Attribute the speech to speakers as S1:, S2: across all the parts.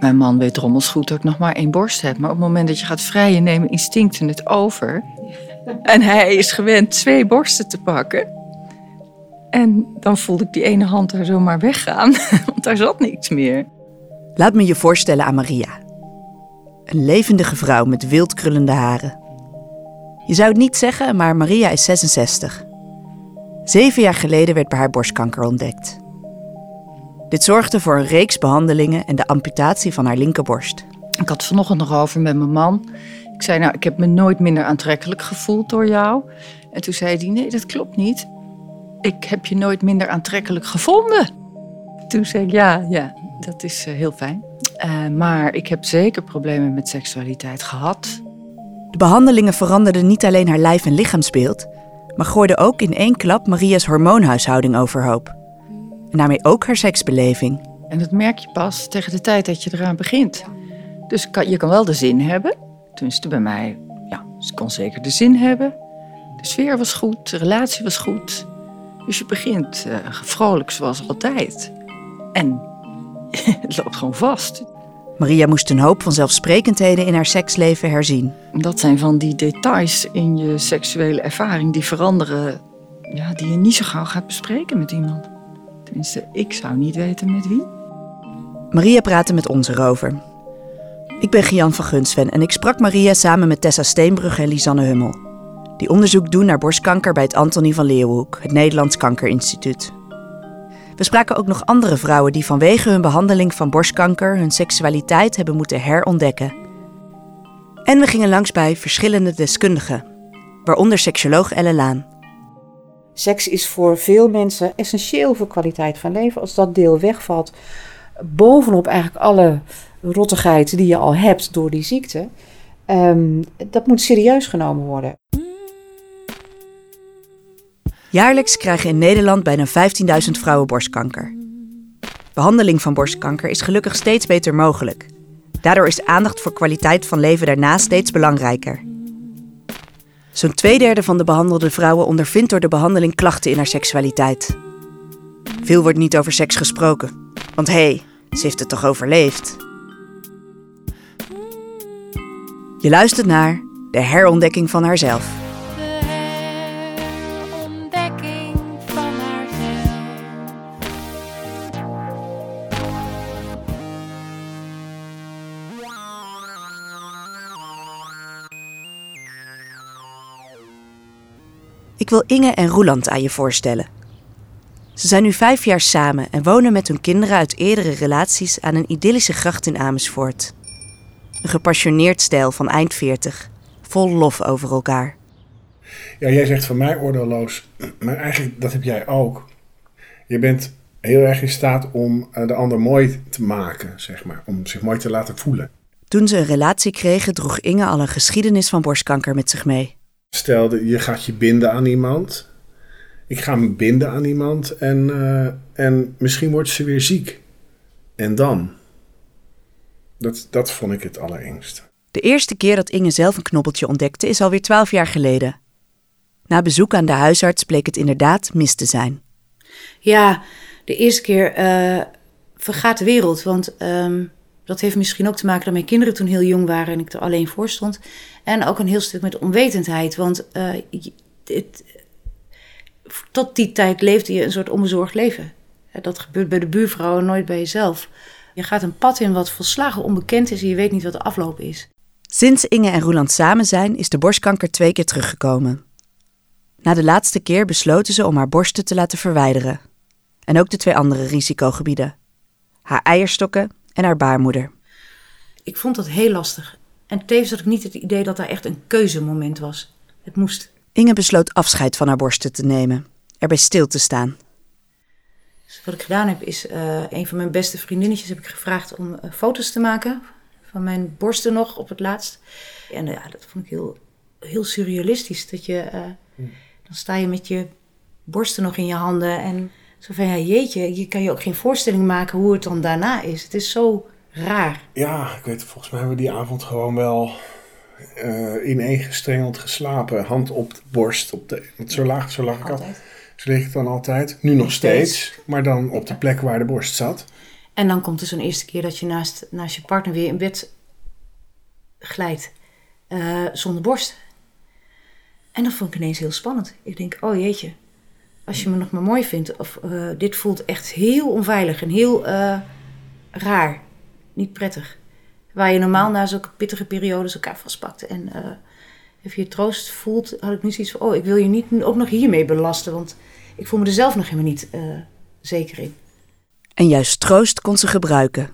S1: Mijn man weet drommels goed dat ik nog maar één borst heb. Maar op het moment dat je gaat vrijen, nemen instincten het over. En hij is gewend twee borsten te pakken. En dan voelde ik die ene hand daar zomaar weggaan, want daar zat niks meer.
S2: Laat me je voorstellen aan Maria. Een levendige vrouw met wild krullende haren. Je zou het niet zeggen, maar Maria is 66. Zeven jaar geleden werd bij haar borstkanker ontdekt. Dit zorgde voor een reeks behandelingen en de amputatie van haar linkerborst.
S1: Ik had het vanochtend nog over met mijn man. Ik zei, nou, ik heb me nooit minder aantrekkelijk gevoeld door jou. En toen zei hij, nee, dat klopt niet. Ik heb je nooit minder aantrekkelijk gevonden. Toen zei ik, ja, ja, dat is uh, heel fijn. Uh, maar ik heb zeker problemen met seksualiteit gehad.
S2: De behandelingen veranderden niet alleen haar lijf- en lichaamsbeeld, maar gooiden ook in één klap Maria's hormoonhuishouding overhoop. En daarmee ook haar seksbeleving.
S1: En dat merk je pas tegen de tijd dat je eraan begint. Dus je kan wel de zin hebben. Tenminste, bij mij, ja, ze kon zeker de zin hebben. De sfeer was goed, de relatie was goed. Dus je begint uh, vrolijk zoals altijd. En het loopt gewoon vast.
S2: Maria moest een hoop vanzelfsprekendheden in haar seksleven herzien.
S1: Dat zijn van die details in je seksuele ervaring die veranderen, ja, die je niet zo gauw gaat bespreken met iemand. Tenminste, ik zou niet weten met wie.
S2: Maria praatte met ons erover. Ik ben Gian van Gunsven en ik sprak Maria samen met Tessa Steenbrugge en Lisanne Hummel. Die onderzoek doen naar borstkanker bij het Antonie van Leeuwenhoek, het Nederlands Kankerinstituut. We spraken ook nog andere vrouwen die vanwege hun behandeling van borstkanker hun seksualiteit hebben moeten herontdekken. En we gingen langs bij verschillende deskundigen, waaronder seksuoloog Elle Laan.
S3: Seks is voor veel mensen essentieel voor kwaliteit van leven. Als dat deel wegvalt, bovenop eigenlijk alle rottigheid die je al hebt door die ziekte, um, dat moet serieus genomen worden.
S2: Jaarlijks krijgen in Nederland bijna 15.000 vrouwen borstkanker. Behandeling van borstkanker is gelukkig steeds beter mogelijk. Daardoor is aandacht voor kwaliteit van leven daarna steeds belangrijker. Zo'n tweederde van de behandelde vrouwen ondervindt door de behandeling klachten in haar seksualiteit. Veel wordt niet over seks gesproken, want hé, hey, ze heeft het toch overleefd? Je luistert naar de herontdekking van haarzelf. Ik wil Inge en Roeland aan je voorstellen. Ze zijn nu vijf jaar samen en wonen met hun kinderen uit eerdere relaties aan een idyllische gracht in Amersfoort. Een gepassioneerd stijl van eind 40, vol lof over elkaar.
S4: Ja, jij zegt van mij oordeelloos, maar eigenlijk dat heb jij ook. Je bent heel erg in staat om eh, de ander mooi te maken, zeg maar, om zich mooi te laten voelen.
S2: Toen ze een relatie kregen, droeg Inge al een geschiedenis van borstkanker met zich mee.
S4: Stel, je gaat je binden aan iemand. Ik ga me binden aan iemand en, uh, en misschien wordt ze weer ziek. En dan? Dat, dat vond ik het allerengst.
S2: De eerste keer dat Inge zelf een knobbeltje ontdekte is alweer twaalf jaar geleden. Na bezoek aan de huisarts bleek het inderdaad mis te zijn.
S3: Ja, de eerste keer uh, vergaat de wereld. Want um, dat heeft misschien ook te maken dat mijn kinderen toen heel jong waren en ik er alleen voor stond. En ook een heel stuk met onwetendheid. Want het, tot die tijd leefde je een soort onbezorgd leven. Dat gebeurt bij de buurvrouwen, nooit bij jezelf. Je gaat een pad in wat volslagen onbekend is en je weet niet wat de afloop is.
S2: Sinds Inge en Roeland samen zijn, is de borstkanker twee keer teruggekomen. Na de laatste keer besloten ze om haar borsten te laten verwijderen. En ook de twee andere risicogebieden: haar eierstokken en haar baarmoeder.
S3: Ik vond dat heel lastig. En tevens had ik niet het idee dat daar echt een keuzemoment was. Het moest.
S2: Inge besloot afscheid van haar borsten te nemen, erbij stil te staan.
S3: Dus wat ik gedaan heb, is uh, een van mijn beste vriendinnetjes heb ik gevraagd om uh, foto's te maken van mijn borsten nog op het laatst. En uh, ja, dat vond ik heel, heel surrealistisch. Dat je, dan sta je met je borsten nog in je handen en zo van ja, jeetje, je kan je ook geen voorstelling maken hoe het dan daarna is. Het is zo raar.
S4: Ja, ik weet, volgens mij hebben we die avond gewoon wel uh, ineengestrengeld geslapen. Hand op de borst. Op de, want zo laag, zo lag ik altijd. Zo lig ik dan altijd. Nu nog steeds. Maar dan op de plek waar de borst zat.
S3: En dan komt er zo'n eerste keer dat je naast, naast je partner weer in bed glijdt. eh, zonder borst. En dat vond ik ineens heel spannend. Ik denk, oh jeetje. Als je me nog maar mooi vindt. Of eh, dit voelt echt heel onveilig en heel eh, raar. Niet prettig. Waar je normaal na zulke pittige periodes elkaar vastpakt. En eh even je troost voelt, had ik nu zoiets van... Oh, ik wil je niet ook nog hiermee belasten. Want ik voel me er zelf nog helemaal niet zeker in.
S2: En juist troost kon ze gebruiken.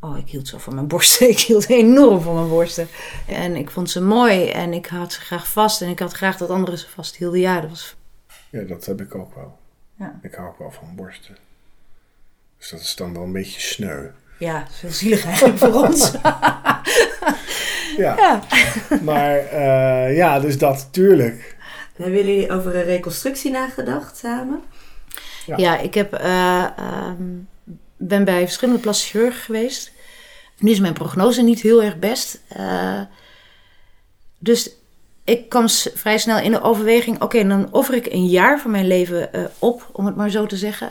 S3: Oh, ik hield zo van mijn borsten. Ik hield enorm van mijn borsten. En ik vond ze mooi en ik had ze graag vast. En ik had graag dat anderen ze vasthielden. Ja, dat was...
S4: Ja, dat heb ik ook wel.
S3: Ja.
S4: Ik hou ook wel van borsten. Dus dat is dan wel een beetje sneu.
S3: Ja, veel zielig eigenlijk voor ons.
S4: Ja,
S3: ja.
S4: maar eh, ja, dus dat tuurlijk.
S5: Hebben jullie over een reconstructie nagedacht samen?
S4: Ja.
S3: Ja, ik heb, eh, ehm, ben bij verschillende plastische chirurgen geweest. Nu is mijn prognose niet heel erg best. Eh, dus ik kwam vrij snel in de overweging... oké, dan offer ik een jaar van mijn leven eh, op, om het maar zo te zeggen...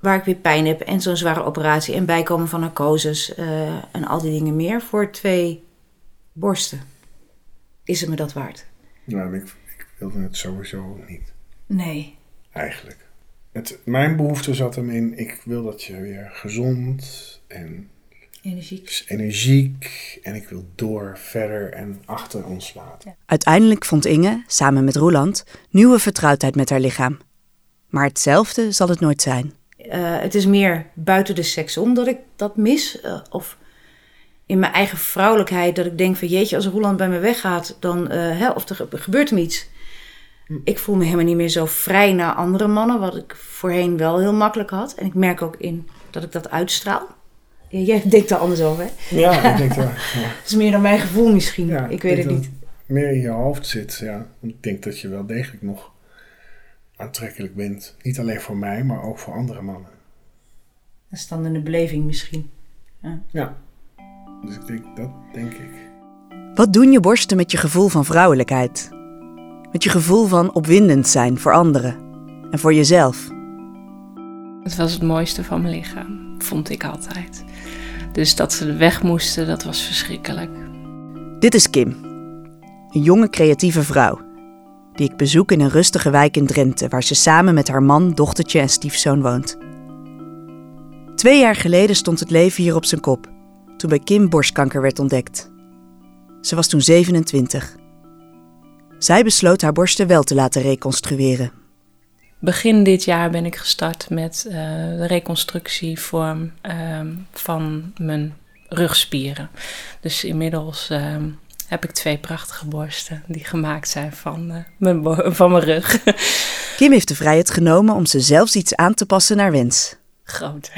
S3: waar ik weer pijn heb en zo'n zware operatie... en bijkomen van narcoses eh, en al die dingen meer... voor twee borsten. Is het me dat waard?
S4: Nou, ik, ik wilde het sowieso niet,
S3: Nee.
S4: eigenlijk. Het, mijn behoefte zat hem in, ik wil dat je weer gezond en
S3: Energiek.
S4: energiek... en ik wil door, verder en achter ons laten.
S2: Uiteindelijk vond Inge, samen met Roeland, nieuwe vertrouwdheid met haar lichaam. Maar hetzelfde zal het nooit zijn.
S3: Eh, het is meer buiten de seks om dat ik dat mis. eh, of in mijn eigen vrouwelijkheid dat ik denk van jeetje, als Roland bij me weggaat, dan eh, hè, of er ge- gebeurt hem iets. Ik voel me helemaal niet meer zo vrij naar andere mannen, wat ik voorheen wel heel makkelijk had. En ik merk ook in dat ik dat uitstraal. Ja, Jij denkt er anders over, hè?
S4: Ja, ik denk dat ja,
S3: Dat is meer dan mijn gevoel misschien.
S4: Ja,
S3: ik weet het niet.
S4: meer in je hoofd zit. Ja. Ik denk dat je wel degelijk nog aantrekkelijk bent. Niet alleen voor mij, maar ook voor andere mannen.
S3: Dat is dan in de beleving misschien.
S4: Ja, dus ik denk, dat denk ik.
S2: Wat doen je borsten met je gevoel van vrouwelijkheid? Met je gevoel van opwindend zijn voor anderen en voor jezelf?
S6: Het was het mooiste van mijn lichaam, vond ik altijd. Dus dat ze weg moesten, dat was verschrikkelijk.
S2: Dit is Kim, een jonge creatieve vrouw die ik bezoek in een rustige wijk in Drenthe, waar ze samen met haar man, dochtertje en stiefzoon woont. Twee jaar geleden stond het leven hier op zijn kop, toen bij Kim borstkanker werd ontdekt. Ze was toen 27. Zij besloot haar borsten wel te laten reconstrueren.
S6: Begin dit jaar ben ik gestart met eh, de reconstructie voor, ehm, van mijn rugspieren. Dus inmiddels ehm, heb ik twee prachtige borsten die gemaakt zijn van, eh, mijn, van mijn rug.
S2: Kim heeft de vrijheid genomen om ze zelfs iets aan te passen naar wens.
S6: Groter.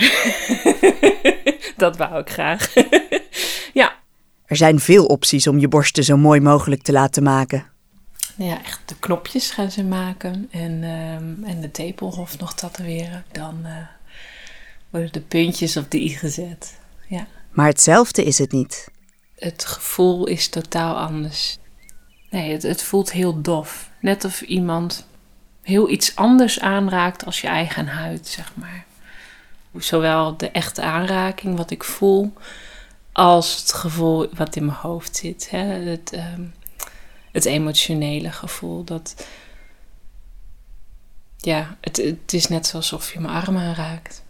S6: dat wou ik graag. ja.
S2: Er zijn veel opties om je borsten zo mooi mogelijk te laten maken.
S6: Ja, echt de knopjes gaan ze maken en, ehm, en de tepelhof nog tatoeëren. Dan eh, worden de puntjes op de i gezet. Ja.
S2: Maar hetzelfde is het niet.
S6: Het gevoel is totaal anders. Nee, het, het voelt heel dof. Net of iemand heel iets anders aanraakt als je eigen huid, zeg maar. Zowel de echte aanraking, wat ik voel, als het gevoel wat in mijn hoofd zit. Hè? Het, ehm, het emotionele gevoel. Dat, ja, het, het is net alsof je mijn arm aanraakt.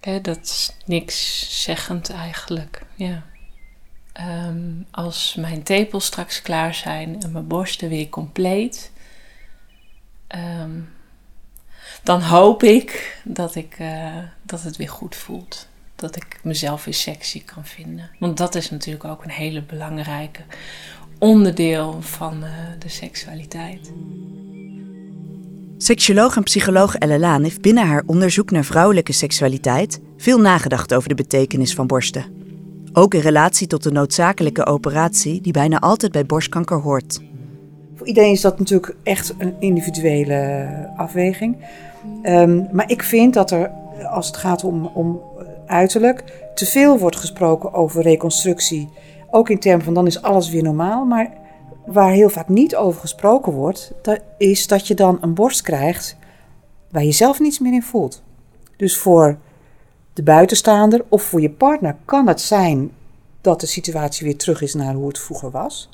S6: Hè, dat is niks zeggend eigenlijk. Ja. Ehm, als mijn tepels straks klaar zijn en mijn borsten weer compleet, ehm, dan hoop ik dat, ik eh, dat het weer goed voelt. Dat ik mezelf weer sexy kan vinden. Want dat is natuurlijk ook een hele belangrijke onderdeel van eh, de seksualiteit.
S2: Seksuoloog en psycholoog Elle Laan heeft binnen haar onderzoek naar vrouwelijke seksualiteit veel nagedacht over de betekenis van borsten. Ook in relatie tot de noodzakelijke operatie die bijna altijd bij borstkanker hoort.
S7: Voor iedereen is dat natuurlijk echt een individuele afweging. Ehm, maar ik vind dat er, als het gaat om, om uiterlijk, te veel wordt gesproken over reconstructie. Ook in termen van dan is alles weer normaal. Maar waar heel vaak niet over gesproken wordt, dat is dat je dan een borst krijgt waar je zelf niets meer in voelt. Dus voor de buitenstaander of voor je partner kan het zijn dat de situatie weer terug is naar hoe het vroeger was.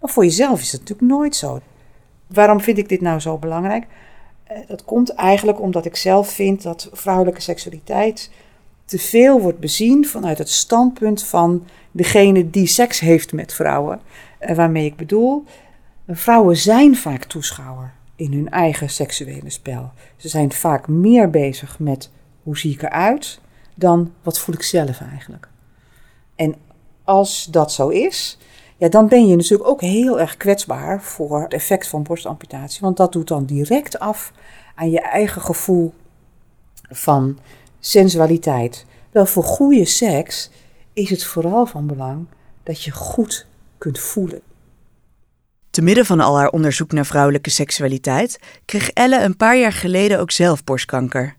S7: Maar voor jezelf is het natuurlijk nooit zo. Waarom vind ik dit nou zo belangrijk? Eh, dat komt eigenlijk omdat ik zelf vind dat vrouwelijke seksualiteit te veel wordt bezien vanuit het standpunt van degene die seks heeft met vrouwen. Eh, waarmee ik bedoel, vrouwen zijn vaak toeschouwer in hun eigen seksuele spel. Ze zijn vaak meer bezig met hoe zie ik eruit dan wat voel ik zelf eigenlijk. En als dat zo is, ja, dan ben je natuurlijk ook heel erg kwetsbaar voor het effect van borstamputatie. Want dat doet dan direct af aan je eigen gevoel van sensualiteit. Wel, voor goede seks is het vooral van belang dat je goed kunt voelen.
S2: Te midden van al haar onderzoek naar vrouwelijke seksualiteit kreeg Elle een paar jaar geleden ook zelf borstkanker.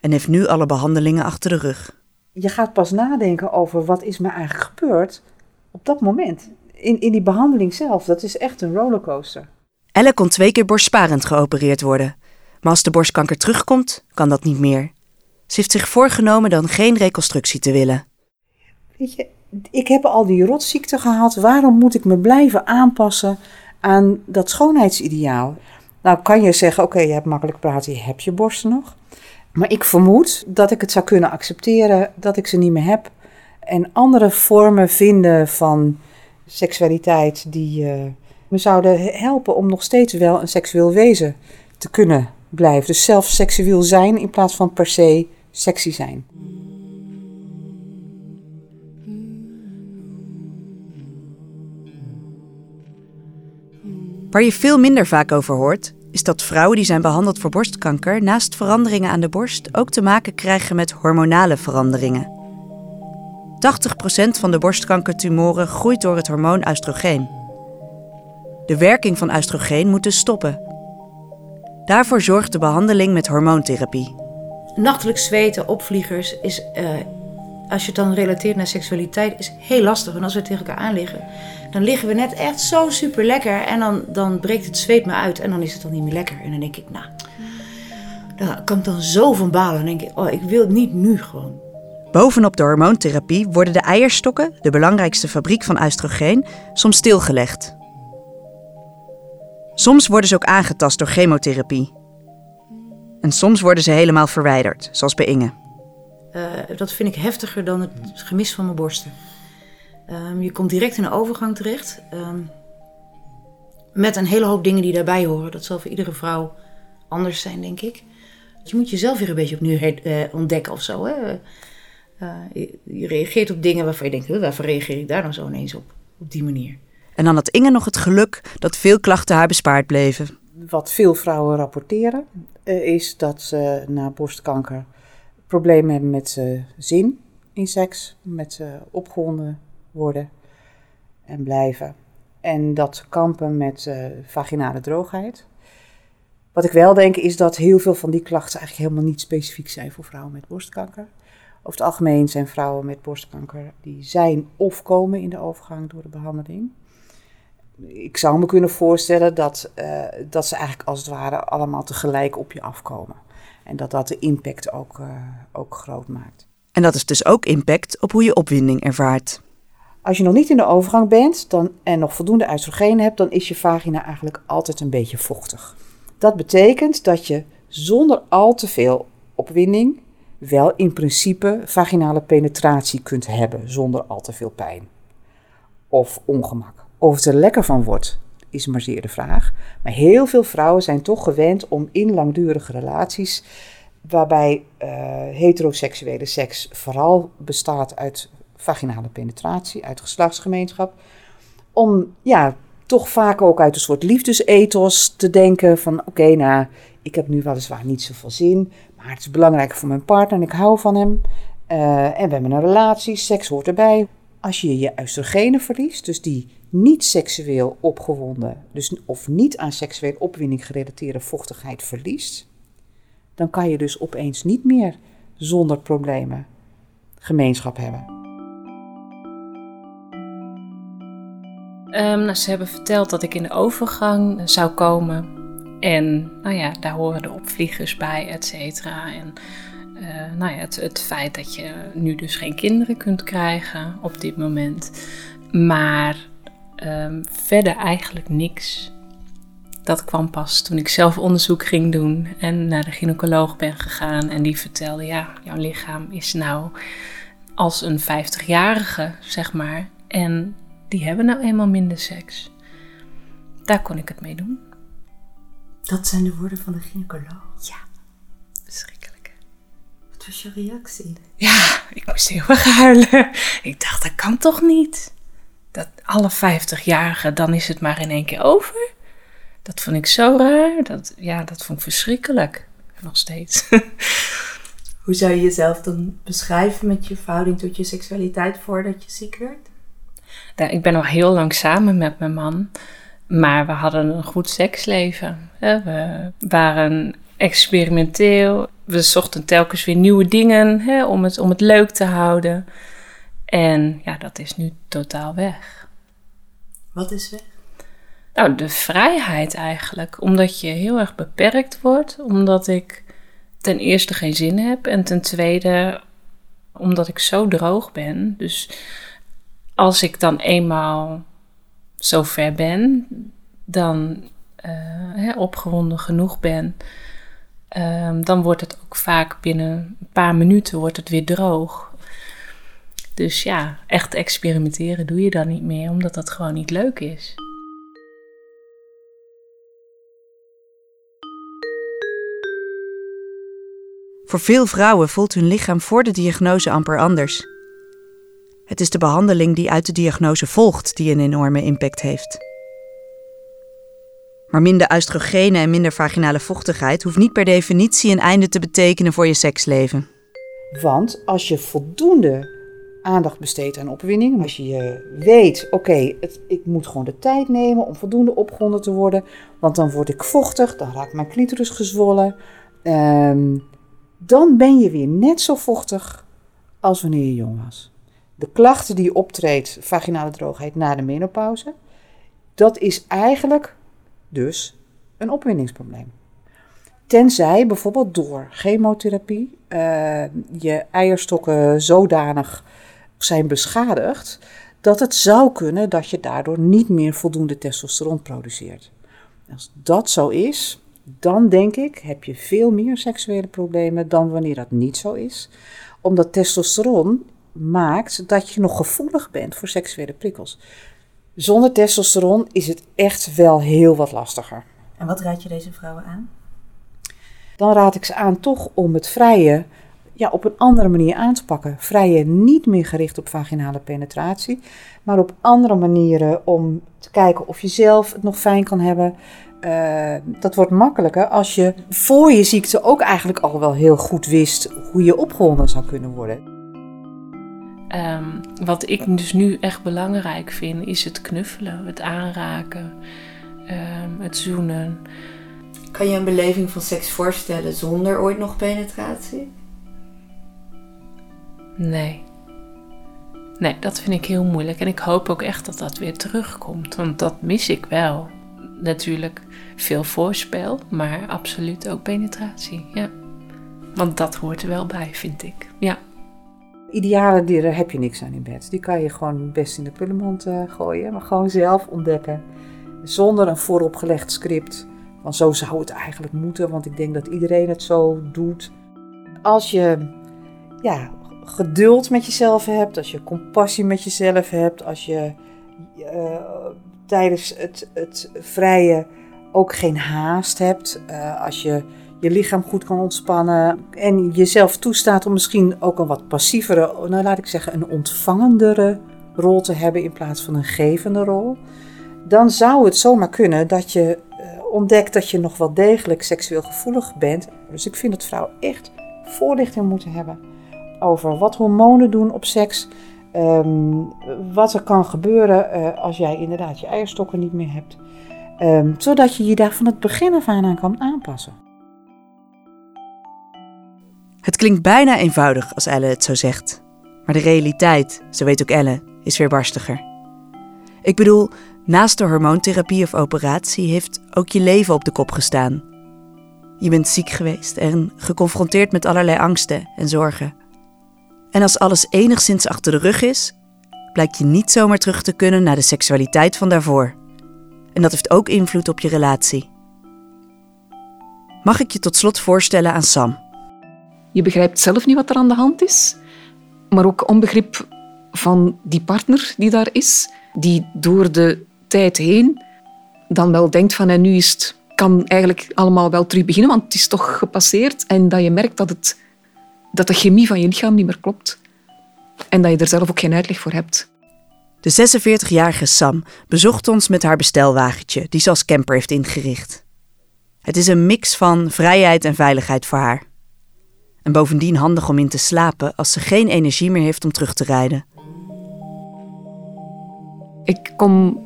S2: En heeft nu alle behandelingen achter de rug.
S7: Je gaat pas nadenken over wat is me eigenlijk gebeurd op dat moment. In, in die behandeling zelf, dat is echt een rollercoaster.
S2: Elle kon twee keer borstsparend geopereerd worden. Maar als de borstkanker terugkomt, kan dat niet meer. Ze heeft zich voorgenomen dan geen reconstructie te willen.
S7: Weet je, ik heb al die rotziekte gehad. Waarom moet ik me blijven aanpassen aan dat schoonheidsideaal? Nou kan je zeggen, oké, je hebt makkelijk praten, je hebt je borsten nog. Maar ik vermoed dat ik het zou kunnen accepteren dat ik ze niet meer heb. En andere vormen vinden van seksualiteit die uh, me zouden helpen om nog steeds wel een seksueel wezen te kunnen blijven. Dus zelf seksueel zijn in plaats van per se sexy zijn.
S2: Waar je veel minder vaak over hoort, is dat vrouwen die zijn behandeld voor borstkanker naast veranderingen aan de borst ook te maken krijgen met hormonale veranderingen. 80% van de borstkankertumoren groeit door het hormoon oestrogeen. De werking van oestrogeen moet dus stoppen. Daarvoor zorgt de behandeling met hormoontherapie.
S3: Nachtelijk zweten, opvliegers, is, uh, als je het dan relateert naar seksualiteit, is heel lastig. En als we tegen elkaar aanliggen, dan liggen we net echt zo super lekker. En dan, dan breekt het zweet me uit en dan is het dan niet meer lekker. En dan denk ik, nou, daar kan ik dan zo van balen. Dan denk ik, oh, ik wil het niet nu gewoon.
S2: Bovenop de hormoontherapie worden de eierstokken, de belangrijkste fabriek van oestrogeen, soms stilgelegd. Soms worden ze ook aangetast door chemotherapie. En soms worden ze helemaal verwijderd, zoals bij Inge.
S3: Uh, dat vind ik heftiger dan het gemis van mijn borsten. Um, je komt direct in een overgang terecht. Um, met een hele hoop dingen die daarbij horen. Dat zal voor iedere vrouw anders zijn, denk ik. Je moet jezelf weer een beetje opnieuw uh, ontdekken of zo. Hè? Uh, je, je, reageert op dingen waarvan je denkt, waarvoor reageer ik daar dan zo ineens op? Op die manier.
S2: En dan had Inge nog het geluk dat veel klachten haar bespaard bleven.
S7: Wat veel vrouwen rapporteren, uh, is dat ze na borstkanker problemen hebben met zin in seks, met opgewonden worden en blijven. En dat kampen met uh, vaginale droogheid. Wat ik wel denk is dat heel veel van die klachten eigenlijk helemaal niet specifiek zijn voor vrouwen met borstkanker. Over het algemeen zijn vrouwen met borstkanker die zijn of komen in de overgang door de behandeling. Ik zou me kunnen voorstellen dat, uh, dat ze eigenlijk als het ware allemaal tegelijk op je afkomen. En dat dat de impact ook, uh, ook groot maakt.
S2: En dat is dus ook impact op hoe je opwinding ervaart.
S7: Als je nog niet in de overgang bent dan, en nog voldoende oestrogeen hebt, dan is je vagina eigenlijk altijd een beetje vochtig. Dat betekent dat je zonder al te veel opwinding wel in principe vaginale penetratie kunt hebben zonder al te veel pijn of ongemak. Of het er lekker van wordt, is maar zeer de vraag. Maar heel veel vrouwen zijn toch gewend om in langdurige relaties, waarbij uh, heteroseksuele seks vooral bestaat uit vaginale penetratie, uit geslachtsgemeenschap. Om ja, toch vaak ook uit een soort liefdesethos te denken van oké, nou, ik heb nu weliswaar niet zoveel zin, maar het is belangrijk voor mijn partner en ik hou van hem. Uh, en we hebben een relatie, seks hoort erbij. Als je je oestrogenen verliest, dus die niet seksueel opgewonden, dus of niet aan seksueel opwinding gerelateerde vochtigheid verliest, dan kan je dus opeens niet meer zonder problemen gemeenschap hebben.
S6: Um, nou, ze hebben verteld dat ik in de overgang zou komen. En nou ja, daar horen de opvliegers bij, et cetera. En Eh, nou ja, het, het feit dat je nu dus geen kinderen kunt krijgen op dit moment. Maar ehm, verder eigenlijk niks. Dat kwam pas toen ik zelf onderzoek ging doen en naar de gynaecoloog ben gegaan. En die vertelde, ja, jouw lichaam is nou als een 50-jarige, zeg maar. En die hebben nou eenmaal minder seks. Daar kon ik het mee doen.
S5: Dat zijn de woorden van de gynaecoloog.
S6: Ja, verschrikkelijk.
S5: Wat was je reactie?
S6: Ja, ik moest heel erg huilen. Ik dacht, dat kan toch niet? Dat alle 50-jarigen, dan is het maar in één keer over. Dat vond ik zo raar. Dat, ja, dat vond ik verschrikkelijk. Nog steeds.
S5: Hoe zou je jezelf dan beschrijven met je verhouding tot je seksualiteit voordat je ziek werd?
S6: Ja, ik ben al heel lang samen met mijn man. Maar we hadden een goed seksleven. We waren experimenteel. We zochten telkens weer nieuwe dingen hè, om, het, om het leuk te houden. En ja, dat is nu totaal weg.
S5: Wat is weg?
S6: Nou, de vrijheid eigenlijk. Omdat je heel erg beperkt wordt. Omdat ik ten eerste geen zin heb. En ten tweede omdat ik zo droog ben. Dus als ik dan eenmaal zo ver ben, dan uh, hè, opgewonden genoeg ben, uh, dan wordt het ook vaak binnen een paar minuten wordt het weer droog. Dus ja, echt experimenteren doe je dan niet meer, omdat dat gewoon niet leuk is.
S2: Voor veel vrouwen voelt hun lichaam voor de diagnose amper anders. Het is de behandeling die uit de diagnose volgt die een enorme impact heeft. Maar minder oestrogenen en minder vaginale vochtigheid hoeft niet per definitie een einde te betekenen voor je seksleven.
S7: Want als je voldoende aandacht besteedt aan opwinding, als je weet, oké, ik moet gewoon de tijd nemen om voldoende opgewonden te worden, want dan word ik vochtig, dan raakt mijn clitoris gezwollen, ehm, dan ben je weer net zo vochtig als wanneer je jong was. De klachten die optreedt, vaginale droogheid na de menopauze, dat is eigenlijk dus een opwindingsprobleem. Tenzij bijvoorbeeld door chemotherapie uh, je eierstokken zodanig zijn beschadigd dat het zou kunnen dat je daardoor niet meer voldoende testosteron produceert. Als dat zo is, dan denk ik heb je veel meer seksuele problemen dan wanneer dat niet zo is. Omdat testosteron maakt dat je nog gevoelig bent voor seksuele prikkels. Zonder testosteron is het echt wel heel wat lastiger.
S5: En wat raad je deze vrouwen aan?
S7: Dan raad ik ze aan toch om het vrije ja, op een andere manier aan te pakken. Vrije niet meer gericht op vaginale penetratie, maar op andere manieren om te kijken of je zelf het nog fijn kan hebben. Uh, dat wordt makkelijker als je voor je ziekte ook eigenlijk al wel heel goed wist hoe je opgewonden zou kunnen worden.
S6: Um, wat ik dus nu echt belangrijk vind, is het knuffelen, het aanraken, um, het zoenen.
S5: Kan je een beleving van seks voorstellen zonder ooit nog penetratie?
S6: Nee. Nee, dat vind ik heel moeilijk. En ik hoop ook echt dat dat weer terugkomt. Want dat mis ik wel. Natuurlijk veel voorspel, maar absoluut ook penetratie. Ja. Want dat hoort er wel bij, vind ik. Ja.
S7: Ideale dieren heb je niks aan in bed. Die kan je gewoon best in de pullenmond uh, gooien, maar gewoon zelf ontdekken. Zonder een vooropgelegd script. Van zo zou het eigenlijk moeten, want ik denk dat iedereen het zo doet. Als je ja, geduld met jezelf hebt, als je compassie met jezelf hebt, als je uh, tijdens het, het vrije ook geen haast hebt, uh, als je je lichaam goed kan ontspannen en jezelf toestaat om misschien ook een wat passievere, nou laat ik zeggen, een ontvangendere rol te hebben in plaats van een gevende rol, dan zou het zomaar kunnen dat je eh, ontdekt dat je nog wel degelijk seksueel gevoelig bent. Dus ik vind dat vrouwen echt voorlichting moeten hebben over wat hormonen doen op seks. Ehm, wat er kan gebeuren uh, als jij inderdaad je eierstokken niet meer hebt. Um, zodat je je daar van het begin af aan aan kan aanpassen.
S2: Het klinkt bijna eenvoudig als Elle het zo zegt. Maar de realiteit, zo weet ook Elle, is weer barstiger. Ik bedoel, naast de hormoontherapie of operatie heeft ook je leven op de kop gestaan. Je bent ziek geweest en geconfronteerd met allerlei angsten en zorgen. En als alles enigszins achter de rug is, blijkt je niet zomaar terug te kunnen naar de seksualiteit van daarvoor. En dat heeft ook invloed op je relatie. Mag ik je tot slot voorstellen aan Sam?
S8: Je begrijpt zelf niet wat er aan de hand is, maar ook onbegrip van die partner die daar is, die door de tijd heen dan wel denkt van en nu is het, kan eigenlijk allemaal wel terug beginnen, want het is toch gepasseerd en dat je merkt dat, het, dat de chemie van je lichaam niet meer klopt en dat je er zelf ook geen uitleg voor hebt.
S2: De 46-jarige Sam bezocht ons met haar bestelwagentje, die ze als camper heeft ingericht. Het is een mix van vrijheid en veiligheid voor haar. En bovendien handig om in te slapen als ze geen energie meer heeft om terug te rijden.
S8: Ik kom,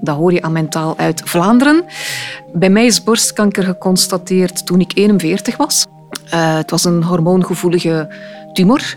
S8: dat hoor je aan mijn taal, uit Vlaanderen. Bij mij is borstkanker geconstateerd toen ik 41 was. Uh, het was een hormoongevoelige tumor.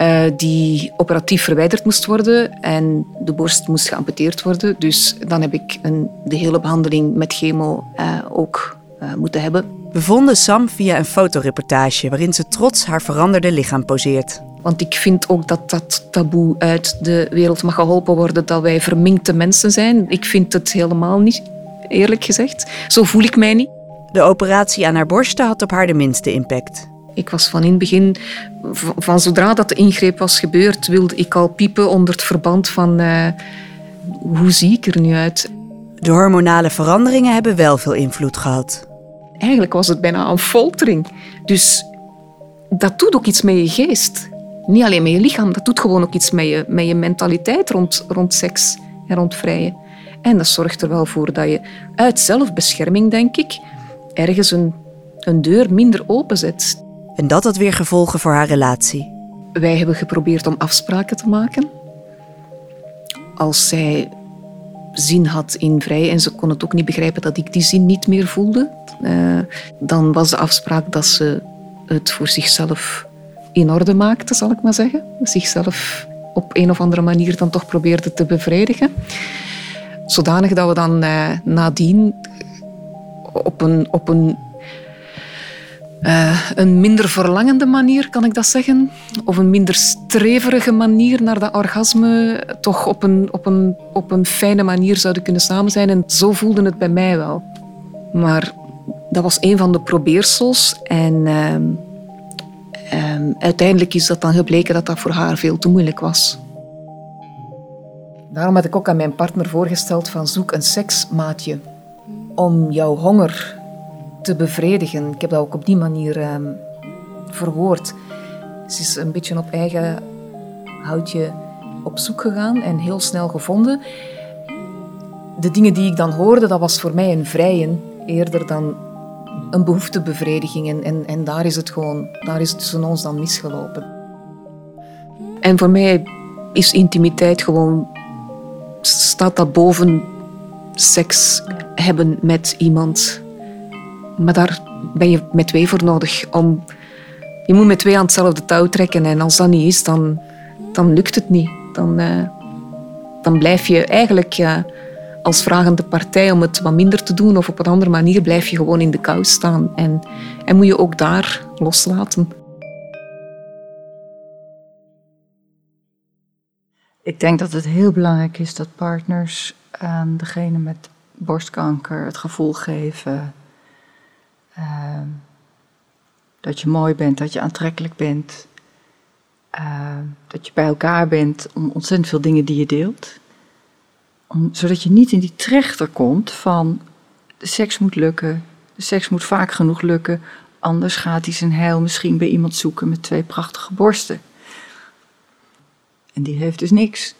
S8: Uh, die operatief verwijderd moest worden en de borst moest geamputeerd worden. Dus dan heb ik een, de hele behandeling met chemo uh, ook moeten hebben.
S2: We vonden Sam via een fotoreportage waarin ze trots haar veranderde lichaam poseert.
S8: Want ik vind ook dat dat taboe uit de wereld mag geholpen worden dat wij verminkte mensen zijn. Ik vind het helemaal niet, eerlijk gezegd. Zo voel ik mij niet.
S2: De operatie aan haar borsten had op haar de minste impact.
S8: Ik was van in het begin, van zodra dat de ingreep was gebeurd, wilde ik al piepen onder het verband van uh, hoe zie ik er nu uit.
S2: De hormonale veranderingen hebben wel veel invloed gehad.
S8: Eigenlijk was het bijna een foltering. Dus dat doet ook iets met je geest. Niet alleen met je lichaam, dat doet gewoon ook iets met je, met je mentaliteit rond, rond seks en rond vrijen. En dat zorgt er wel voor dat je uit zelfbescherming, denk ik, ergens een, een deur minder openzet.
S2: En dat had weer gevolgen voor haar relatie.
S8: Wij hebben geprobeerd om afspraken te maken. Als zij zin had in vrij en ze kon het ook niet begrijpen dat ik die zin niet meer voelde, uh, dan was de afspraak dat ze het voor zichzelf in orde maakte, zal ik maar zeggen. Zichzelf op een of andere manier dan toch probeerde te bevredigen. Zodanig dat we dan uh, nadien op een, op een, uh, een minder verlangende manier, kan ik dat zeggen, of een minder streverige manier naar dat orgasme, toch op een, op een, op een fijne manier zouden kunnen samen zijn. En zo voelde het bij mij wel. Maar dat was een van de probeersels. En uh, um, uiteindelijk is dat dan gebleken dat dat voor haar veel te moeilijk was. Daarom had ik ook aan mijn partner voorgesteld van zoek een seksmaatje om jouw honger te bevredigen. Ik heb dat ook op die manier um, verwoord. Ze is een beetje op eigen houtje op zoek gegaan en heel snel gevonden. De dingen die ik dan hoorde, dat was voor mij een vrijen eerder dan een behoeftebevrediging. En, en, en daar is het gewoon, daar is het tussen ons dan misgelopen. En voor mij is intimiteit gewoon, staat dat boven seks hebben met iemand. Maar daar ben je met twee voor nodig. Om, je moet met twee aan hetzelfde touw trekken. En als dat niet is, dan, dan lukt het niet. Dan, uh, dan blijf je eigenlijk... Ja, als vragende partij om het wat minder te doen of op een andere manier blijf je gewoon in de kou staan. En, en moet je ook daar loslaten.
S1: Ik denk dat het heel belangrijk is dat partners aan degene met borstkanker het gevoel geven uh, dat je mooi bent, dat je aantrekkelijk bent, uh, dat je bij elkaar bent om ontzettend veel dingen die je deelt. Om, zodat je niet in die trechter komt van de seks moet lukken, de seks moet vaak genoeg lukken, anders gaat hij zijn heil misschien bij iemand zoeken met twee prachtige borsten. En die heeft dus niks.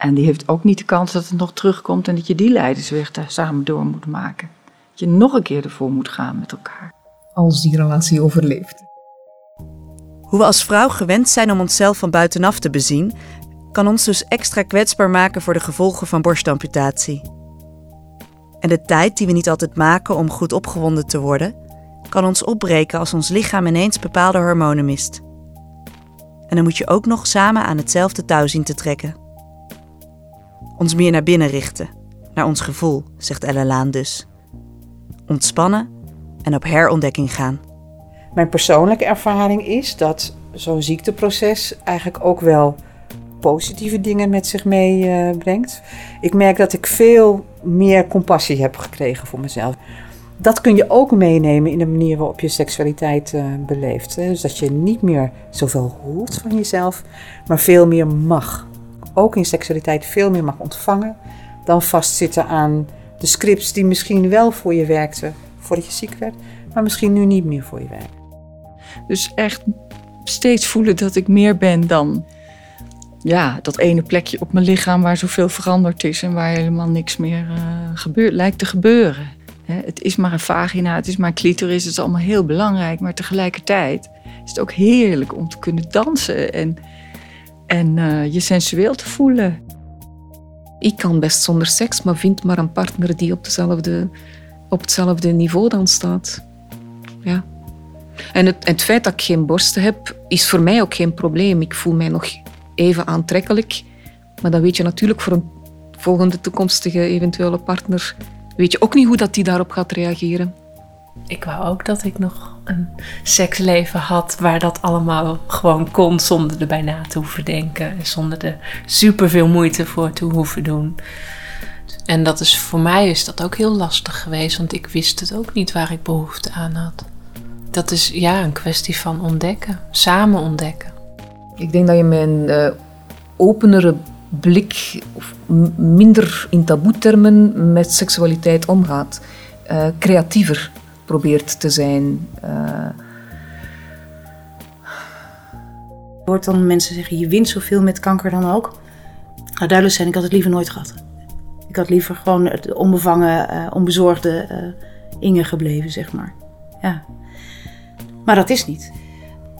S1: En die heeft ook niet de kans dat het nog terugkomt en dat je die leidersweg daar samen door moet maken. Dat je nog een keer ervoor moet gaan met elkaar.
S8: Als die relatie overleeft.
S2: Hoe we als vrouw gewend zijn om onszelf van buitenaf te bezien, kan ons dus extra kwetsbaar maken voor de gevolgen van borstamputatie. En de tijd die we niet altijd maken om goed opgewonden te worden, kan ons opbreken als ons lichaam ineens bepaalde hormonen mist. En dan moet je ook nog samen aan hetzelfde touw zien te trekken. Ons meer naar binnen richten, naar ons gevoel, zegt Ella Laan dus. Ontspannen en op herontdekking gaan.
S7: Mijn persoonlijke ervaring is dat zo'n ziekteproces eigenlijk ook wel positieve dingen met zich meebrengt. ik merk dat ik veel meer compassie heb gekregen voor mezelf. Dat kun je ook meenemen in de manier waarop je seksualiteit uh, beleeft. Dus dat je niet meer zoveel hoort van jezelf, maar veel meer mag. Ook in seksualiteit veel meer mag ontvangen dan vastzitten aan de scripts die misschien wel voor je werkten voordat je ziek werd, maar misschien nu niet meer voor je werken.
S1: Dus echt steeds voelen dat ik meer ben dan ja, dat ene plekje op mijn lichaam waar zoveel veranderd is en waar helemaal niks meer uh, gebeurt, lijkt te gebeuren. het is maar een vagina, het is maar een clitoris, het is allemaal heel belangrijk, maar tegelijkertijd is het ook heerlijk om te kunnen dansen en, en uh, je sensueel te voelen.
S8: Ik kan best zonder seks, maar vind maar een partner die op, dezelfde, op hetzelfde niveau dan staat. Ja. En het, het feit dat ik geen borsten heb, is voor mij ook geen probleem. Ik voel mij nog even aantrekkelijk. Maar dan weet je natuurlijk voor een volgende toekomstige eventuele partner... weet je ook niet hoe dat die daarop gaat reageren.
S6: Ik wou ook dat ik nog een seksleven had waar dat allemaal gewoon kon zonder erbij na te hoeven denken. En zonder er superveel moeite voor te hoeven doen. En dat is voor mij is dat ook heel lastig geweest, want ik wist het ook niet waar ik behoefte aan had. Dat is ja een kwestie van ontdekken, samen ontdekken.
S8: Ik denk dat je een uh, openere blik, of minder in taboetermen met seksualiteit omgaat. Uh, creatiever probeert te zijn. Uh...
S3: hoort dan mensen zeggen, je wint zoveel met kanker dan ook. Nou, duidelijk zijn, ik had het liever nooit gehad. Ik had liever gewoon het onbevangen, onbezorgde Inge gebleven, zeg maar. Ja. Maar dat is niet.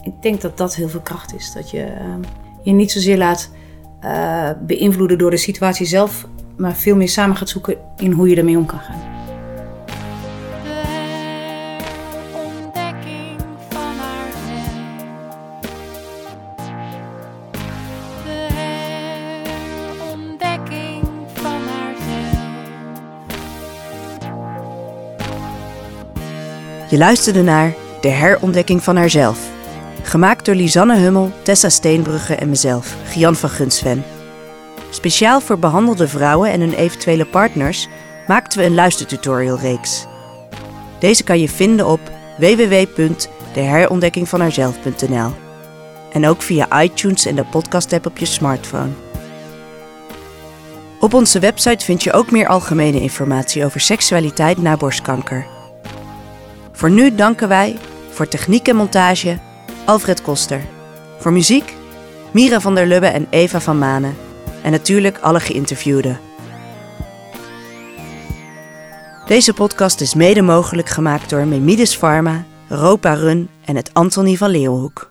S3: Ik denk dat dat heel veel kracht is. Dat je uh, je niet zozeer laat uh, beïnvloeden door de situatie zelf, maar veel meer samen gaat zoeken in hoe je ermee om kan gaan.
S2: Je luisterde naar De herontdekking van haarzelf Gemaakt door Lisanne Hummel, Tessa Steenbrugge en mezelf, Gian van Gunsven. Speciaal voor behandelde vrouwen en hun eventuele partners maakten we een luistertutorialreeks. Deze kan je vinden op www.deherontdekkingvanhaarzelf.nl en ook via iTunes en de podcast-app op je smartphone. Op onze website vind je ook meer algemene informatie over seksualiteit na borstkanker. Voor nu danken wij voor techniek en montage Alfred Koster. Voor muziek Mira van der Lubbe en Eva van Manen. En natuurlijk alle geïnterviewden. Deze podcast is mede mogelijk gemaakt door Memides Pharma, Ropa Run en het Antonie van Leeuwenhoek.